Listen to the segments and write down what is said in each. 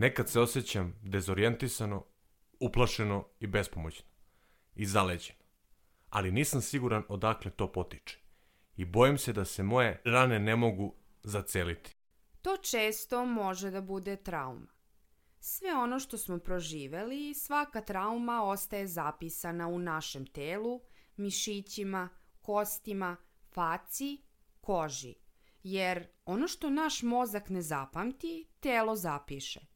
Nekad se osjećam dezorijentisano, uplašeno i bespomoćno. I zaleđeno. Ali nisam siguran odakle to potiče. I bojim se da se moje rane ne mogu zaceliti. To često može da bude trauma. Sve ono što smo proživeli, svaka trauma ostaje zapisana u našem telu, mišićima, kostima, faci, koži. Jer ono što naš mozak ne zapamti, telo zapiše.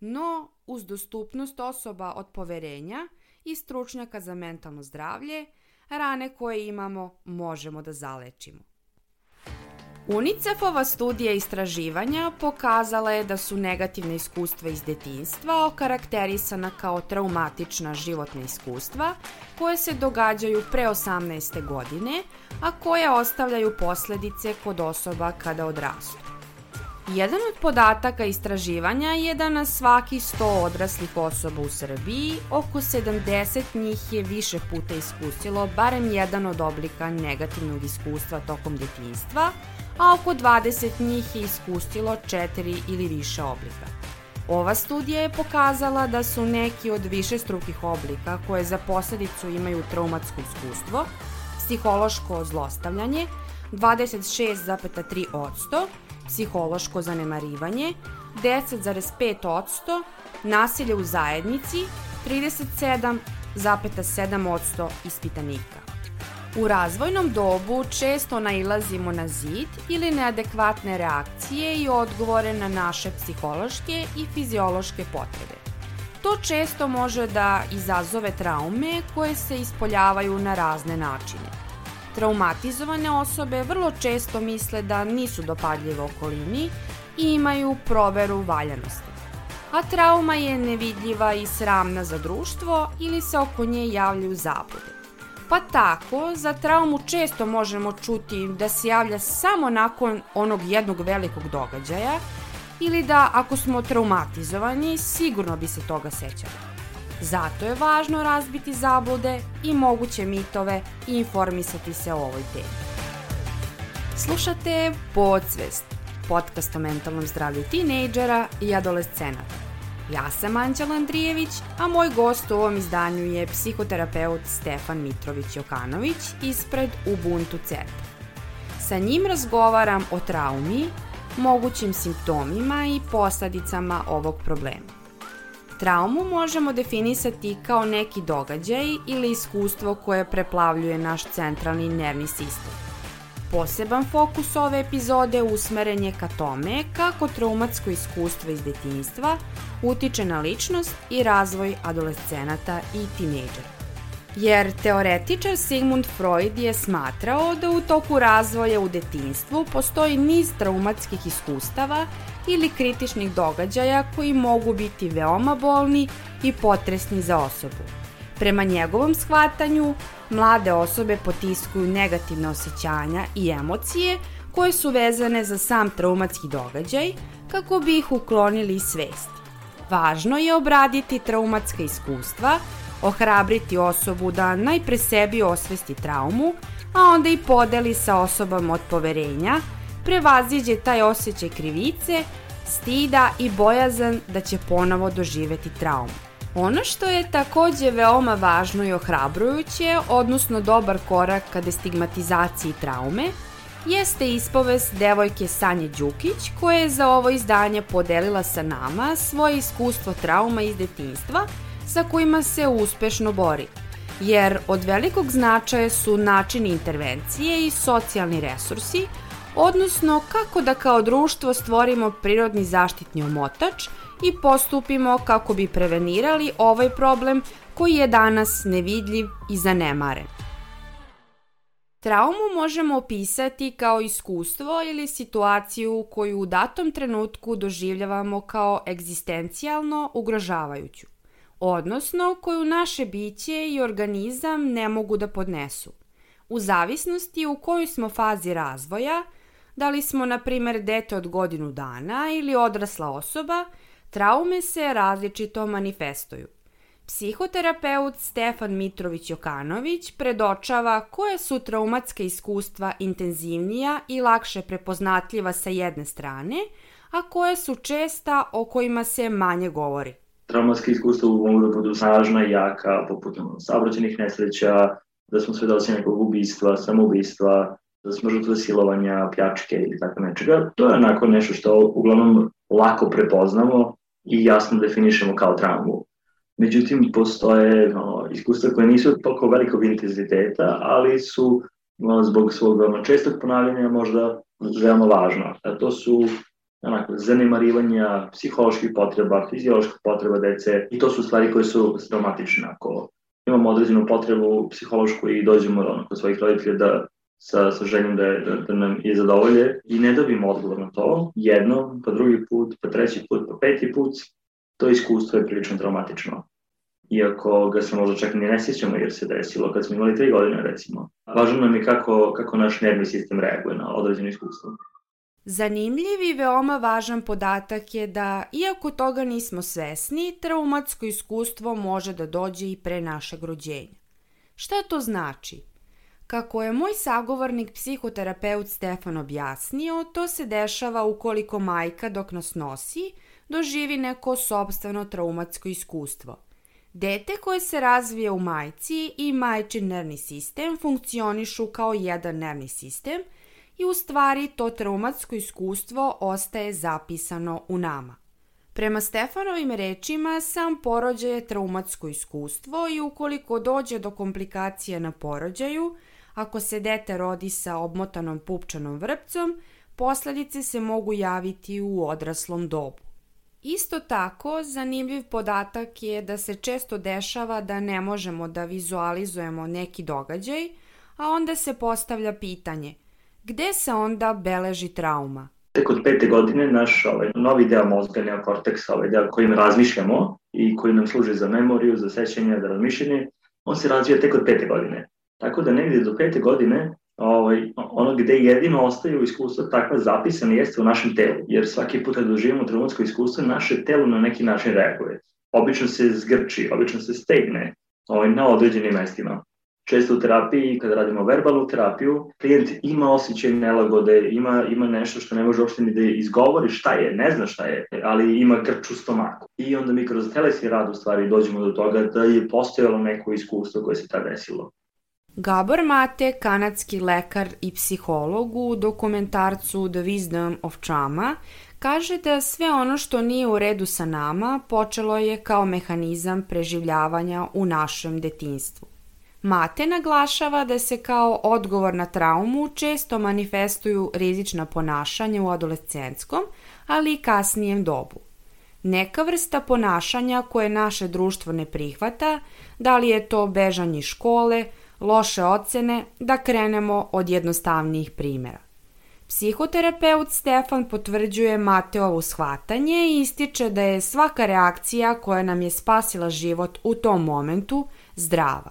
No, uz dostupnost osoba od poverenja i stručnjaka za mentalno zdravlje, rane koje imamo možemo da zalečimo. UNICEF-ova studija istraživanja pokazala je da su negativne iskustva iz detinjstva okarakterisana kao traumatična životna iskustva koje se događaju pre 18. godine, a koje ostavljaju posledice kod osoba kada odrastu. Jedan od podataka istraživanja je da na svaki 100 odraslih osoba u Srbiji oko 70 njih je više puta iskusilo barem jedan od oblika negativnog iskustva tokom detinjstva, a oko 20 njih je iskustilo četiri ili više oblika. Ova studija je pokazala da su neki od više strukih oblika koje za posledicu imaju traumatsko iskustvo, psihološko zlostavljanje 26,3%, psihološko zanemarivanje 10,5%, nasilje u zajednici 37,7% ispitanika. U razvojnom dobu često nailazimo na zid ili neadekvatne reakcije i odgovore na naše psihološke i fiziološke potrebe. To često može da izazove traume koje se ispoljavaju na razne načine. Traumatizovane osobe vrlo često misle da nisu dopadljive okolini i imaju proveru valjanosti. A trauma je nevidljiva i sramna za društvo ili se oko nje javljaju zablude. Pa tako, za traumu često možemo čuti da se javlja samo nakon onog jednog velikog događaja ili da ako smo traumatizovani sigurno bi se toga sećali. Zato je važno razbiti zablude i moguće mitove i informisati se o ovoj temi. Slušate Podsvest, podcast o mentalnom zdravlju tinejdžera i adolescenata. Ja sam Anđela Andrijević, a moj gost u ovom izdanju je psihoterapeut Stefan Mitrović-Jokanović ispred Ubuntu Centra. Sa njim razgovaram o traumi, mogućim simptomima i posledicama ovog problema. Traumu možemo definisati kao neki događaj ili iskustvo koje preplavljuje naš centralni nervni sistem. Poseban fokus ove epizode usmeren je ka tome kako traumatsko iskustvo iz detinjstva utiče na ličnost i razvoj adolescenata i tinejdžera. Jer teoretičar Sigmund Freud je smatrao da u toku razvoja u detinjstvu postoji niz traumatskih iskustava ili kritičnih događaja koji mogu biti veoma bolni i potresni za osobu. Prema njegovom shvatanju, mlade osobe potiskuju negativne osjećanja i emocije koje su vezane za sam traumatski događaj kako bi ih uklonili iz svesti. Važno je obraditi traumatska iskustva, ohrabriti osobu da najpre sebi osvesti traumu, a onda i podeli sa osobama od poverenja, prevaziđe taj osjećaj krivice, stida i bojazan da će ponovo doživeti traumu. Ono što je takođe veoma važno i ohrabrujuće, odnosno dobar korak ka destigmatizaciji traume, jeste ispovest devojke Sanje Đukić koja je za ovo izdanje podelila sa nama svoje iskustvo trauma iz detinjstva sa kojima se uspešno bori. Jer od velikog značaja su načini intervencije i socijalni resursi, odnosno kako da kao društvo stvorimo prirodni zaštitni omotač – i postupimo kako bi prevenirali ovaj problem koji je danas nevidljiv i zanemaren. Traumu možemo opisati kao iskustvo ili situaciju koju u datom trenutku doživljavamo kao egzistencijalno ugrožavajuću, odnosno koju naše biće i organizam ne mogu da podnesu. U zavisnosti u kojoj smo fazi razvoja, da li smo, na primer, dete od godinu dana ili odrasla osoba, Traume se različito manifestuju. Psihoterapeut Stefan Mitrović-Jokanović predočava koje su traumatske iskustva intenzivnija i lakše prepoznatljiva sa jedne strane, a koje su česta o kojima se manje govori. Traumatske iskustva mogu da budu snažna i jaka, poput saobraćenih nesreća, da smo svedoci nekog ubistva, samoubistva, smo žrtve silovanja, pljačke ili tako nečega. To je onako nešto što uglavnom lako prepoznamo i jasno definišemo kao traumu. Međutim, postoje no, iskustva koje nisu toliko velikog intenziteta, ali su no, zbog svog veoma čestog ponavljanja možda veoma važno. A to su onako, zanemarivanja psiholoških potreba, fizioloških potreba dece i to su stvari koje su traumatične. Ako imamo određenu potrebu psihološku i dođemo ono, kod svojih roditelja da sa, sa željom da, da, da nam je zadovolje i ne dobijemo odgovor na to, jedno, pa drugi put, pa treći put, pa peti put, to iskustvo je prilično traumatično. Iako ga se možda čak ni ne sjećamo jer se desilo kad smo imali tri godine recimo. Važno nam je kako, kako naš nervni sistem reaguje na određeno iskustvo. Zanimljiv i veoma važan podatak je da, iako toga nismo svesni, traumatsko iskustvo može da dođe i pre našeg rođenja. Šta to znači? Kako je moj sagovornik psihoterapeut Stefan objasnio, to se dešava ukoliko majka dok nas nosi doživi neko sobstveno traumatsko iskustvo. Dete koje se razvije u majci i majčin nervni sistem funkcionišu kao jedan nervni sistem i u stvari to traumatsko iskustvo ostaje zapisano u nama. Prema Stefanovim rečima, sam porođaj je traumatsko iskustvo i ukoliko dođe do komplikacije na porođaju, ako se dete rodi sa obmotanom pupčanom vrpcom, posledice se mogu javiti u odraslom dobu. Isto tako, zanimljiv podatak je da se često dešava da ne možemo da vizualizujemo neki događaj, a onda se postavlja pitanje gde se onda beleži trauma? Tek od pete godine naš ovaj, novi deo mozga, neokorteks, ovaj deo kojim razmišljamo i koji nam služi za memoriju, za sećanje, za razmišljanje, on se razvija tek od pete godine. Tako da negdje do pete godine ovaj, ono gde jedino ostaju iskustva takva zapisana jeste u našem telu, jer svaki put kad doživimo traumatsko iskustvo, naše telo na neki način reaguje. Obično se zgrči, obično se stegne ovaj, na određenim mestima. Često u terapiji, kada radimo verbalnu terapiju, klijent ima osjećaj nelagode, ima, ima nešto što ne može uopšte ni da izgovori šta je, ne zna šta je, ali ima grč u stomaku. I onda mi kroz telesni rad u stvari dođemo do toga da je postojalo neko iskustvo koje se tada desilo. Gabor Mate, kanadski lekar i psiholog u dokumentarcu The Wisdom of Trauma, kaže da sve ono što nije u redu sa nama počelo je kao mehanizam preživljavanja u našem detinstvu. Mate naglašava da se kao odgovor na traumu često manifestuju rizična ponašanja u adolescentskom, ali i kasnijem dobu. Neka vrsta ponašanja koje naše društvo ne prihvata, da li je to bežanje škole, loše ocene, da krenemo od jednostavnijih primjera. Psihoterapeut Stefan potvrđuje Mateovo shvatanje i ističe da je svaka reakcija koja nam je spasila život u tom momentu zdrava,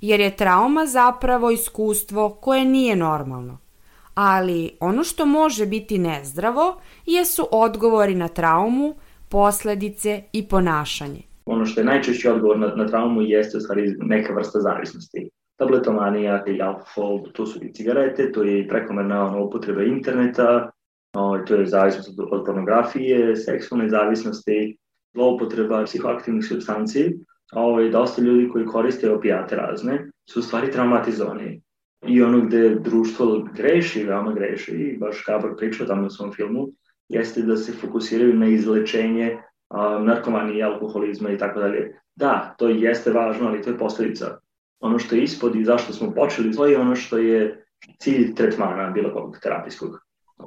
jer je trauma zapravo iskustvo koje nije normalno. Ali ono što može biti nezdravo jesu odgovori na traumu, posledice i ponašanje. Ono što je najčešći odgovor na, na traumu jeste u stvari neka vrsta zavisnosti tabletomanija i alkohol, to su i cigarete, to je prekomerna ono, upotreba interneta, o, to je zavisnost od, pornografije, seksualne zavisnosti, zloupotreba psihoaktivnih substanci, ovaj, dosta ljudi koji koriste opijate razne su stvari traumatizovani. I ono gde društvo greši, veoma greši, i baš Kabor pričao tamo u svom filmu, jeste da se fokusiraju na izlečenje narkomanije, alkoholizma i tako dalje. Da, to jeste važno, ali to je posledica ono što je ispod i zašto smo počeli, to je ono što je cilj tretmana bilo kog terapijskog.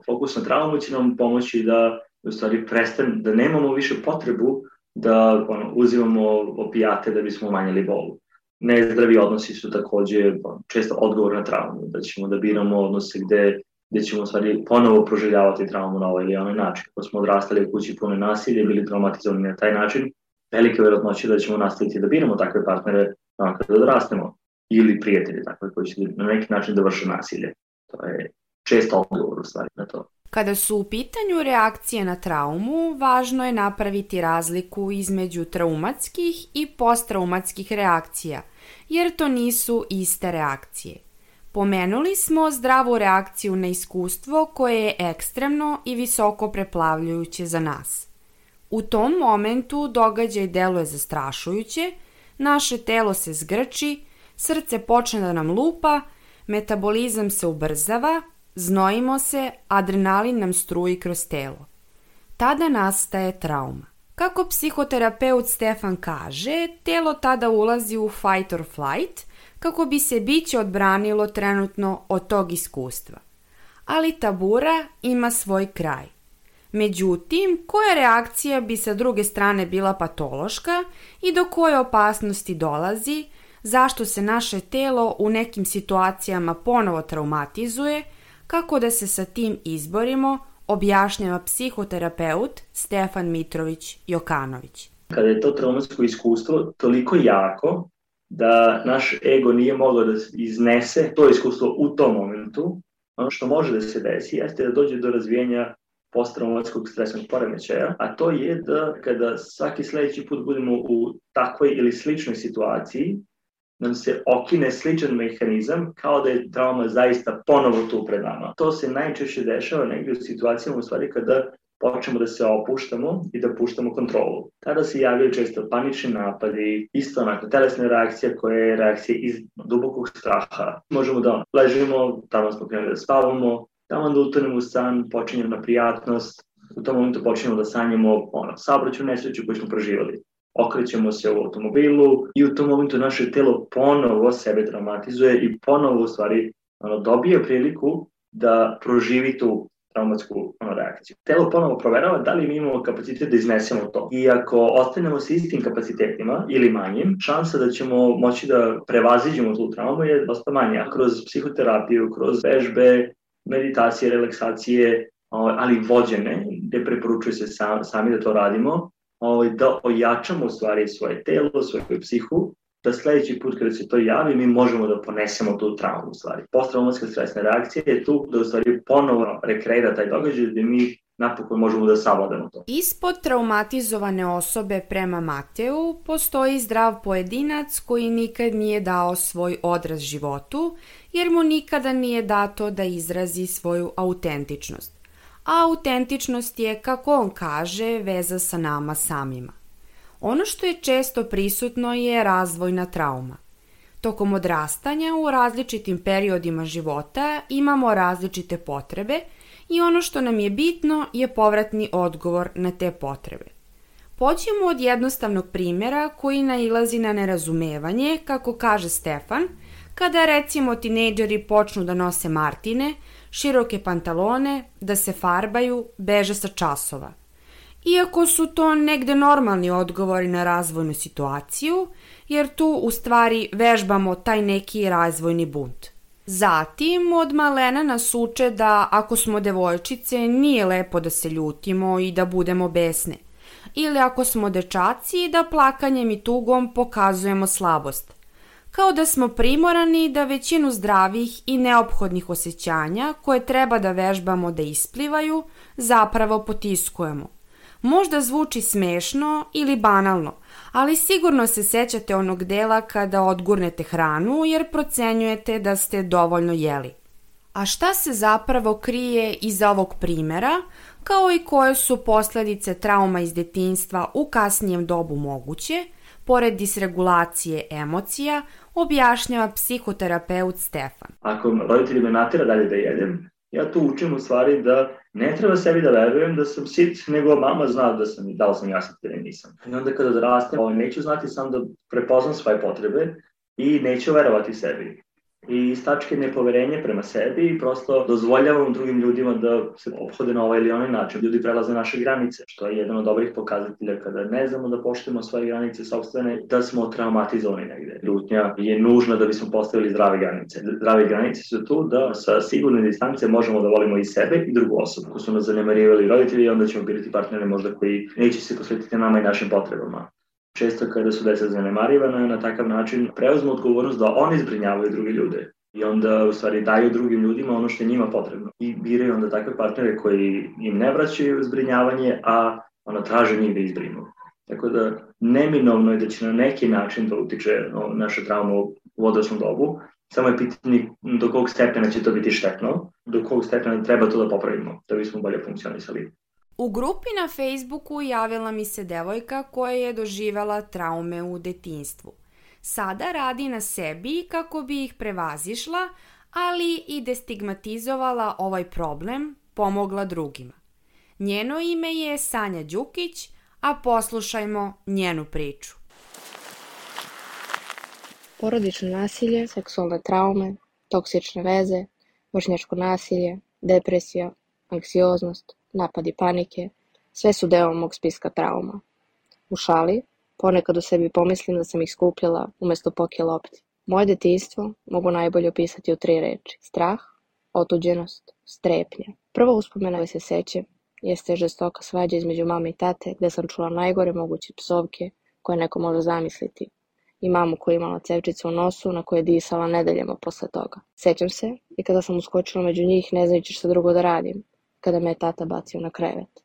Fokus na traumu će nam pomoći da u stvari prestane, da nemamo više potrebu da ono, uzimamo opijate da bismo umanjili bolu. Nezdravi odnosi su takođe često odgovor na traumu, da ćemo da biramo odnose gde, gde ćemo stvari ponovo proživljavati traumu na ovaj ili onaj način. Ako smo odrastali u kući puno nasilja, bili traumatizovani na taj način, velike verovatnoće da ćemo nastaviti da biramo takve partnere kada odrastemo ili prijatelji takve koji će na neki način da vrše nasilje. To je često odgovor u stvari na to. Kada su u pitanju reakcije na traumu, važno je napraviti razliku između traumatskih i posttraumatskih reakcija, jer to nisu iste reakcije. Pomenuli smo zdravu reakciju na iskustvo koje je ekstremno i visoko preplavljujuće za nas. U tom momentu događaj deluje zastrašujuće, naše telo se zgrči, srce počne da nam lupa, metabolizam se ubrzava, znojimo se, adrenalin nam struji kroz telo. Tada nastaje trauma. Kako psihoterapeut Stefan kaže, telo tada ulazi u fight or flight kako bi se biće odbranilo trenutno od tog iskustva. Ali tabura ima svoj kraj. Međutim, koja reakcija bi sa druge strane bila patološka i do koje opasnosti dolazi, zašto se naše telo u nekim situacijama ponovo traumatizuje, kako da se sa tim izborimo, objašnjava psihoterapeut Stefan Mitrović Jokanović. Kada je to traumatsko iskustvo toliko jako da naš ego nije mogao da iznese to iskustvo u tom momentu, ono što može da se desi jeste da dođe do razvijenja posttraumatskog stresnog poremećaja, a to je da kada svaki sledeći put budemo u takvoj ili sličnoj situaciji, nam se okine sličan mehanizam kao da je trauma zaista ponovo tu pred nama. To se najčešće dešava negdje u situacijama u stvari kada počnemo da se opuštamo i da puštamo kontrolu. Tada se javljaju često panični napadi, isto onako telesne reakcije koje je reakcija iz dubokog straha. Možemo da ležimo, tamo smo krenuli da spavamo, tamo da utonemo u san, počinjemo na prijatnost, u tom momentu počinjemo da sanjamo ono, saobraću nesreću koju smo proživali okrećemo se u automobilu i u tom momentu naše telo ponovo sebe traumatizuje i ponovo u stvari ono, dobije priliku da proživi tu traumatsku ono, reakciju. Telo ponovo proverava da li mi imamo kapacitet da iznesemo to. I ako ostanemo sa istim kapacitetima ili manjim, šansa da ćemo moći da prevaziđemo tu traumu je dosta manja. Kroz psihoterapiju, kroz vežbe, meditacije, relaksacije, ali vođene, gde preporučuje se sami da to radimo, ovaj, da ojačamo u stvari svoje telo, svoju psihu, da sledeći put kada se to javi mi možemo da ponesemo tu traumu u stvari. Posttraumatska stresna reakcija je tu da u stvari ponovo rekreira taj događaj gde mi napokon možemo da savladamo to. Ispod traumatizovane osobe prema Mateu postoji zdrav pojedinac koji nikad nije dao svoj odraz životu jer mu nikada nije dato da izrazi svoju autentičnost a autentičnost je, kako on kaže, veza sa nama samima. Ono što je često prisutno je razvojna trauma. Tokom odrastanja u različitim periodima života imamo različite potrebe i ono što nam je bitno je povratni odgovor na te potrebe. Pođemo od jednostavnog primjera koji nailazi na nerazumevanje, kako kaže Stefan, kada recimo tinejdžeri počnu da nose martine, široke pantalone, da se farbaju, beže sa časova. Iako su to negde normalni odgovori na razvojnu situaciju, jer tu u stvari vežbamo taj neki razvojni bunt. Zatim, od malena nas uče da ako smo devojčice nije lepo da se ljutimo i da budemo besne. Ili ako smo dečaci da plakanjem i tugom pokazujemo slabost – kao da smo primorani da većinu zdravih i neophodnih osjećanja koje treba da vežbamo da isplivaju, zapravo potiskujemo. Možda zvuči smešno ili banalno, ali sigurno se sećate onog dela kada odgurnete hranu jer procenjujete da ste dovoljno jeli. A šta se zapravo krije iza ovog primera, kao i koje su posledice trauma iz detinstva u kasnijem dobu moguće, pored disregulacije emocija, objašnjava psihoterapeut Stefan. Ako roditelji me natira dalje da jedem, ja tu učim u stvari da ne treba sebi da verujem da sam sit, nego mama zna da sam, da li sam ja sit ili nisam. I onda kada odrastem, ovaj, neću znati sam da prepoznam svoje potrebe i neću verovati sebi i iz tačke nepoverenja prema sebi i prosto dozvoljavam drugim ljudima da se obhode na ovaj ili onaj način. Ljudi prelaze naše granice, što je jedan od dobrih pokazatelja kada ne znamo da poštujemo svoje granice sobstvene, da smo traumatizovani negde. Ljutnja je nužna da bismo postavili zdrave granice. Zdrave granice su tu da sa sigurne distance možemo da volimo i sebe i drugu osobu. Ako su nas zanemarivali roditelji, onda ćemo birati partnere možda koji neće se posvetiti nama i našim potrebama često kada su deca zanemarivana na takav način preuzmu odgovornost da oni zbrinjavaju druge ljude i onda u stvari daju drugim ljudima ono što je njima potrebno i biraju onda takve partnere koji im ne vraćaju zbrinjavanje, a ono traže njih da izbrinu. Tako da neminovno je da će na neki način da utiče no, naša trauma u odraslom dobu, Samo je pitanje do kog stepena će to biti štetno, do kog stepena treba to da popravimo, da bismo bolje funkcionisali. U grupi na Facebooku javila mi se devojka koja je doživela traume u detinstvu. Sada radi na sebi kako bi ih prevazišla, ali i destigmatizovala ovaj problem, pomogla drugima. Njeno ime je Sanja Đukić, a poslušajmo njenu priču. Porodično nasilje, seksualne traume, toksične veze, vršnjačko nasilje, depresija, anksioznost, napadi panike, sve su deo mog spiska trauma. U šali, ponekad u sebi pomislim da sam ih skupljala umesto poke lopti. Moje detinjstvo mogu najbolje opisati u tri reči. Strah, otuđenost, strepnja. Prva uspomena koja se seće jeste žestoka svađa između mame i tate gde sam čula najgore moguće psovke koje neko može zamisliti i mamu koja je imala cevčicu u nosu na koje je disala nedeljama posle toga. Sećam se i kada sam uskočila među njih ne znajući šta drugo da radim, kada me je tata bacio na krevet.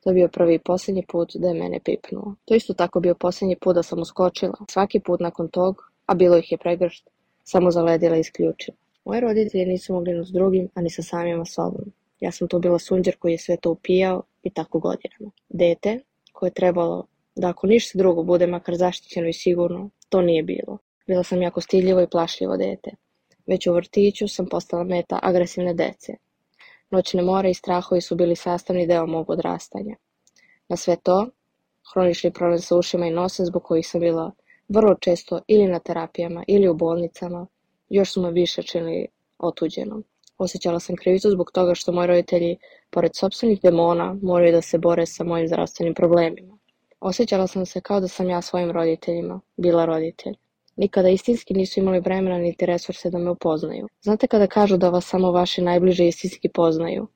To je bio prvi i poslednji put da je mene pipnuo. To isto tako bio poslednji put da sam uskočila. Svaki put nakon tog, a bilo ih je pregršt, samo zaledila i isključila. Moji roditelji nisu mogli ni s drugim, a ni sa samima sobom. Ja sam tu bila sunđer koji je sve to upijao i tako godinama. Dete, koje je trebalo da ako ništa drugo bude makar zaštićeno i sigurno, to nije bilo. Bila sam jako stiljivo i plašljivo dete. Već u vrtiću sam postala meta agresivne dece. Noćne more i strahovi su bili sastavni deo mog odrastanja. Na sve to, hronični problem sa ušima i nosem zbog kojih sam bila vrlo često ili na terapijama ili u bolnicama, još su me više činili otuđenom. Osjećala sam krivicu zbog toga što moji roditelji, pored sobstvenih demona, moraju da se bore sa mojim zdravstvenim problemima. Osjećala sam se kao da sam ja svojim roditeljima bila roditelj. Nikada istinski nisu imali vremena niti resurse da me upoznaju. Znate kada kažu da vas samo vaše najbliže istinski poznaju?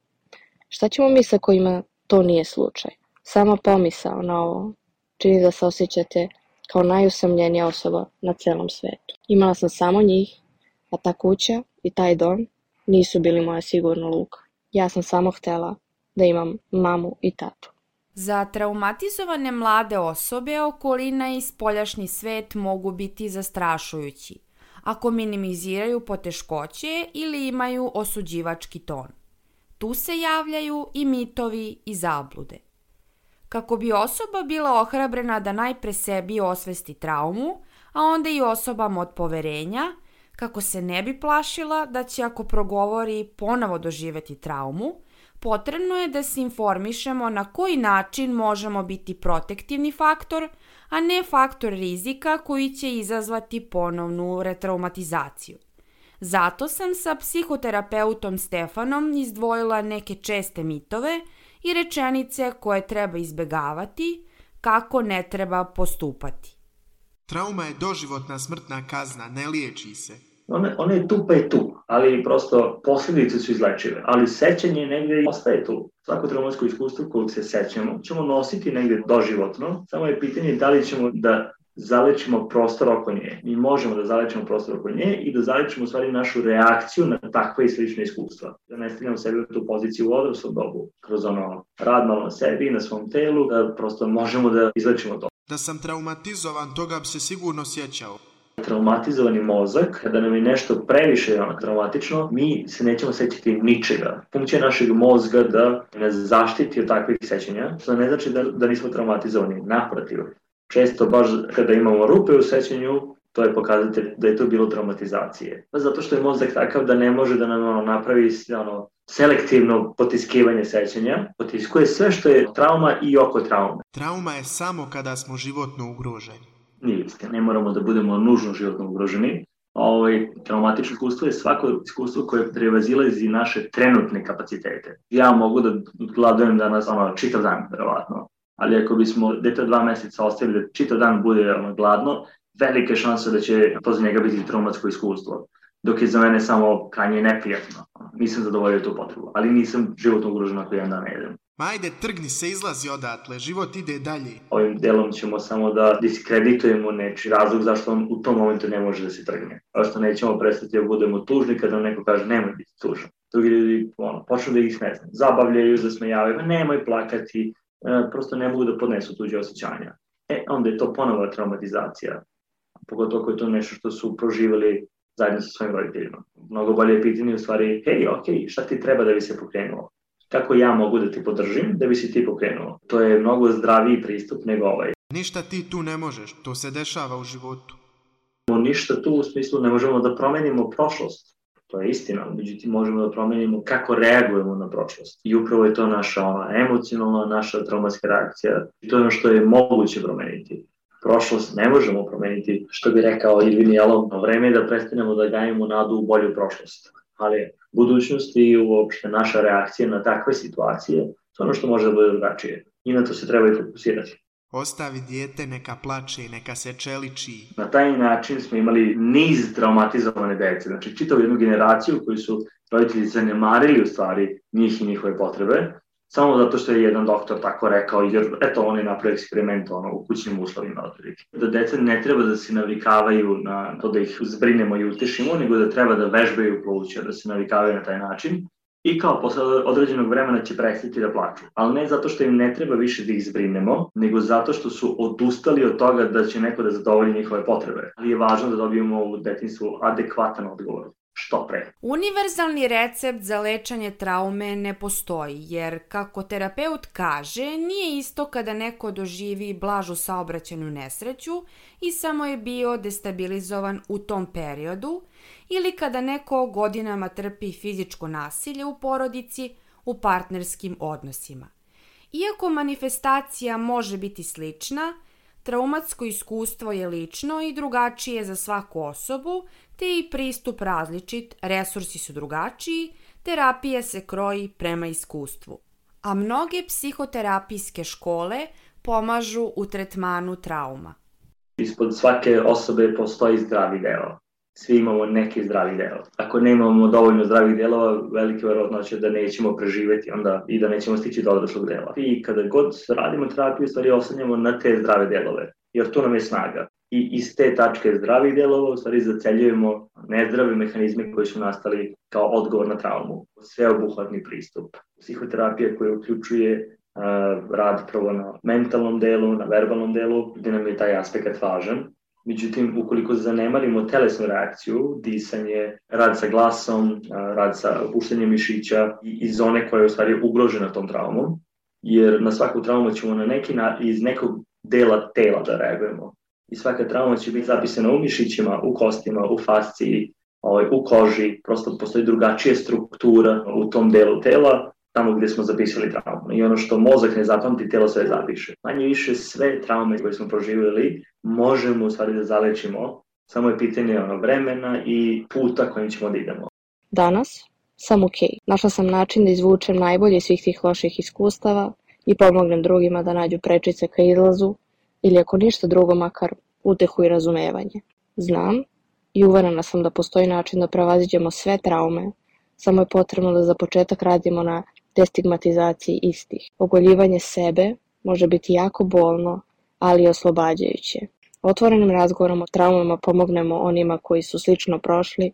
Šta ćemo mi sa kojima to nije slučaj? Sama pomisao na ovo čini da se osjećate kao najusamljenija osoba na celom svetu. Imala sam samo njih, a ta kuća i taj dom nisu bili moja sigurna luka. Ja sam samo htela da imam mamu i tatu. Za traumatizovane mlade osobe okolina i spoljašnji svet mogu biti zastrašujući, ako minimiziraju poteškoće ili imaju osuđivački ton. Tu se javljaju i mitovi i zablude. Kako bi osoba bila ohrabrena da najpre sebi osvesti traumu, a onda i osobama od poverenja, kako se ne bi plašila da će ako progovori ponovo doživeti traumu, potrebno je da se informišemo na koji način možemo biti protektivni faktor, a ne faktor rizika koji će izazvati ponovnu retraumatizaciju. Zato sam sa psihoterapeutom Stefanom izdvojila neke česte mitove i rečenice koje treba izbegavati, kako ne treba postupati. Trauma je doživotna smrtna kazna, ne liječi se. Ona, ona je tu pa je tu, ali prosto posledice su izlečive, ali sećanje negde ostaje tu. Svako traumatsko iskustvo kojeg se sećamo ćemo nositi negde doživotno, samo je pitanje da li ćemo da zalečimo prostor oko nje. Mi možemo da zalečimo prostor oko nje i da zalečimo u stvari našu reakciju na takve i slične iskustva. Da ne stavljamo sebe u tu poziciju u odraslom dobu, kroz ono rad malo na sebi, na svom telu, da prosto možemo da izlečimo to. Da sam traumatizovan, toga bi se sigurno sjećao traumatizovani mozak, kada nam je nešto previše traumatično, mi se nećemo sećati ničega. Funkcija našeg mozga da nas zaštiti od takvih sećanja, što ne znači da, da nismo traumatizovani, naprotiv. Često baš kada imamo rupe u sećanju, to je pokazatelj da je to bilo traumatizacije. Pa zato što je mozak takav da ne može da nam ono, napravi ono, selektivno potiskivanje sećanja, potiskuje sve što je trauma i oko traume. Trauma je samo kada smo životno ugroženi nije istina. Ne moramo da budemo nužno životno ugroženi. Ovaj, traumatično iskustvo je svako iskustvo koje prevazilazi naše trenutne kapacitete. Ja mogu da gladujem danas ono, čitav dan, verovatno. Ali ako bismo dete dva meseca ostavili da čitav dan bude ono, gladno, velike šanse da će to za njega biti traumatsko iskustvo. Dok je za mene samo krajnje neprijatno. Nisam zadovoljio tu potrebu, ali nisam životno ugrožen ako jedan dan ne jedem. Majde, trgni se, izlazi odatle, život ide dalje. Ovim delom ćemo samo da diskreditujemo neči razlog zašto on u tom momentu ne može da se trgne. Kao što nećemo prestati da budemo tužni kada neko kaže nemoj biti tužan. Drugi ljudi ono, počnu da ih ne znam, zabavljaju, zasmejavaju, nemoj plakati, e, prosto ne mogu da podnesu tuđe osjećanja. E, onda je to ponovo traumatizacija. Pogotovo ako je to nešto što su proživali zajedno sa svojim roditeljima. Mnogo bolje je pitanje u stvari, hej, ok, šta ti treba da bi se pokrenuo? Kako ja mogu da ti podržim da bi se ti pokrenuo? To je mnogo zdraviji pristup nego ovaj. Ništa ti tu ne možeš, to se dešava u životu. Ništa tu u smislu ne možemo da promenimo prošlost. To je istina, međutim možemo da promenimo kako reagujemo na prošlost. I upravo je to naša ona, emocionalna, naša traumatska reakcija. I to je ono što je moguće promeniti prošlost ne možemo promeniti, što bi rekao Irvin Jelov, vreme je da prestanemo da gajimo nadu u bolju prošlost. Ali budućnost i uopšte naša reakcija na takve situacije, to ono što može da bude drugačije. I na to se treba i fokusirati. Ostavi dijete, neka plače, neka se čeliči. Na taj način smo imali niz traumatizovane dece, znači čitavu jednu generaciju koju su roditelji zanemarili u stvari njih i njihove potrebe, samo zato što je jedan doktor tako rekao, jer eto on je napravio eksperiment ono, u kućnim uslovima otprilike. Da deca ne treba da se navikavaju na to da ih zbrinemo i utešimo, nego da treba da vežbaju pluća, da se navikavaju na taj način i kao posle određenog vremena će prestati da plaču. Ali ne zato što im ne treba više da ih zbrinemo, nego zato što su odustali od toga da će neko da zadovolji njihove potrebe. Ali je važno da dobijemo u detinstvu adekvatan odgovor što pre. Univerzalni recept za lečanje traume ne postoji, jer kako terapeut kaže, nije isto kada neko doživi blažu saobraćenu nesreću i samo je bio destabilizovan u tom periodu, ili kada neko godinama trpi fizičko nasilje u porodici, u partnerskim odnosima. Iako manifestacija može biti slična, traumatsko iskustvo je lično i drugačije za svaku osobu, te i pristup različit, resursi su drugačiji, terapija se kroji prema iskustvu. A mnoge psihoterapijske škole pomažu u tretmanu trauma. Ispod svake osobe postoji zdravi deo. Svi imamo neki zdravi deo. Ako nemamo dovoljno zdravih delova, velike verovatnoće da nećemo preživeti onda i da nećemo stići do odraslog dela. I kada god radimo terapiju, stvari oslanjamo na te zdrave delove, jer tu nam je snaga i iz te tačke zdravih delova u stvari zaceljujemo nezdrave mehanizme koji su nastali kao odgovor na traumu. Sveobuhvatni pristup. Psihoterapija koja uključuje uh, rad prvo na mentalnom delu, na verbalnom delu, gde nam je taj aspekt važan. Međutim, ukoliko zanemarimo telesnu reakciju, disanje, rad sa glasom, rad sa opuštanjem mišića i, i zone koja je u stvari ugrožena tom traumom, jer na svaku traumu ćemo na neki na, iz nekog dela tela da reagujemo. I svaka trauma će biti zapisana u mišićima, u kostima, u fasciji, ovaj, u koži, prosto postoji drugačija struktura u tom delu tela, tamo gde smo zapisali traumu. I ono što mozak ne zapamti, telo sve zapiše. Manje više sve traume koje smo proživjeli možemo u stvari da zalečimo, samo je pitanje ono vremena i puta kojim ćemo da idemo. Danas sam ok. Našla sam način da izvučem najbolje svih tih loših iskustava i pomognem drugima da nađu prečice ka izlazu ili ako ništa drugo makar utehu i razumevanje. Znam i uverena sam da postoji način da prevaziđemo sve traume, samo je potrebno da za početak radimo na destigmatizaciji istih. Ogoljivanje sebe može biti jako bolno, ali i oslobađajuće. Otvorenim razgovorom o traumama pomognemo onima koji su slično prošli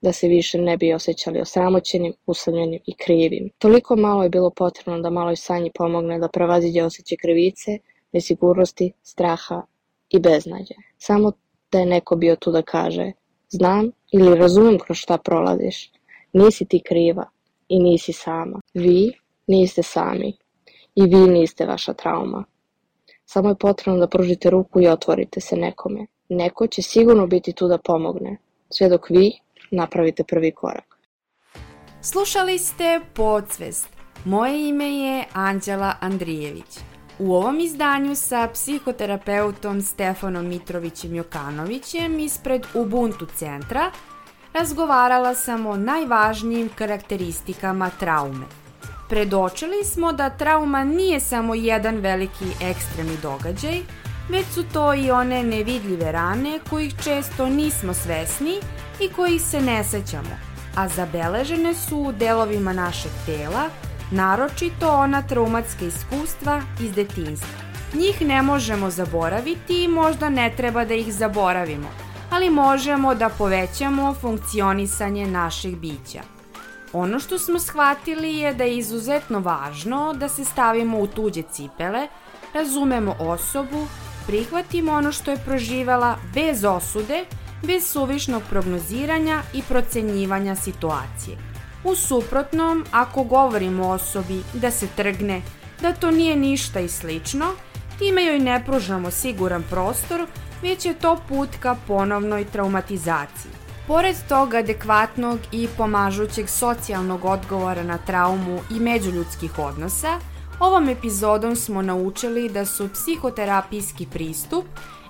da se više ne bi osjećali osramoćenim, usamljenim i krivim. Toliko malo je bilo potrebno da maloj sanji pomogne da prevaziđe osjećaj krivice nesigurnosti, straha i beznađe. Samo da je neko bio tu da kaže znam ili razumem kroz šta prolaziš, nisi ti kriva i nisi sama. Vi niste sami i vi niste vaša trauma. Samo je potrebno da pružite ruku i otvorite se nekome. Neko će sigurno biti tu da pomogne, sve dok vi napravite prvi korak. Slušali ste Podsvest. Moje ime je Anđela Andrijević. U ovom izdanju sa psihoterapeutom Stefanom Mitrovićem Jokanovićem ispred Ubuntu centra razgovarala sam o najvažnijim karakteristikama traume. Predočili smo da trauma nije samo jedan veliki ekstremni događaj, već su to i one nevidljive rane kojih često nismo svesni i kojih se ne sećamo, a zabeležene su u delovima našeg tela naročito ona traumatska iskustva iz detinstva. Njih ne možemo zaboraviti i možda ne treba da ih zaboravimo, ali možemo da povećamo funkcionisanje naših bića. Ono što smo shvatili je da je izuzetno važno da se stavimo u tuđe cipele, razumemo osobu, prihvatimo ono što je proživela bez osude bez suvišnog prognoziranja i procenjivanja situacije. U suprotnom, ako govorimo osobi da se trgne, da to nije ništa i slično, time joj ne pružamo siguran prostor, već je to put ka ponovnoj traumatizaciji. Pored tog adekvatnog i pomažućeg socijalnog odgovora na traumu i međuljudskih odnosa, ovom epizodom smo naučili da su psihoterapijski pristup,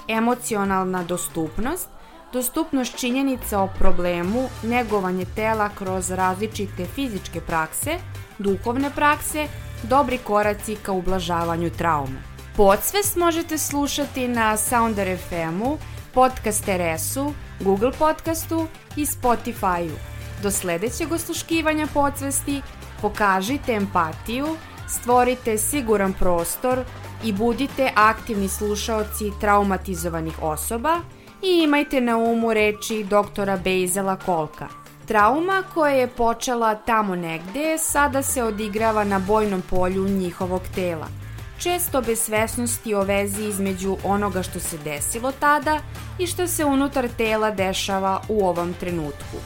emocionalna dostupnost, dostupnost činjenica o problemu, negovanje tela kroz različite fizičke prakse, duhovne prakse, dobri koraci ka ublažavanju traume. Podsvest možete slušati na Sounder FM-u, Podcast RS-u, Google podcastu i Spotify-u. Do sledećeg osluškivanja podsvesti pokažite empatiju, stvorite siguran prostor i budite aktivni slušaoci traumatizovanih osoba i imajte na umu reči doktora Bejzela Kolka. Trauma koja je počela tamo negde sada se odigrava na bojnom polju njihovog tela – često bez svesnosti o vezi između onoga što se desilo tada i što se unutar tela dešava u ovom trenutku.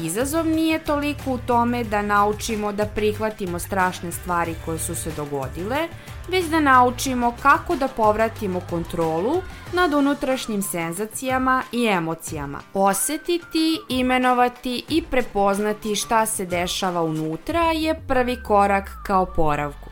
Izazov nije toliko u tome da naučimo da prihvatimo strašne stvari koje su se dogodile, već da naučimo kako da povratimo kontrolu nad unutrašnjim senzacijama i emocijama. Osetiti, imenovati i prepoznati šta se dešava unutra je prvi korak ka oporavku.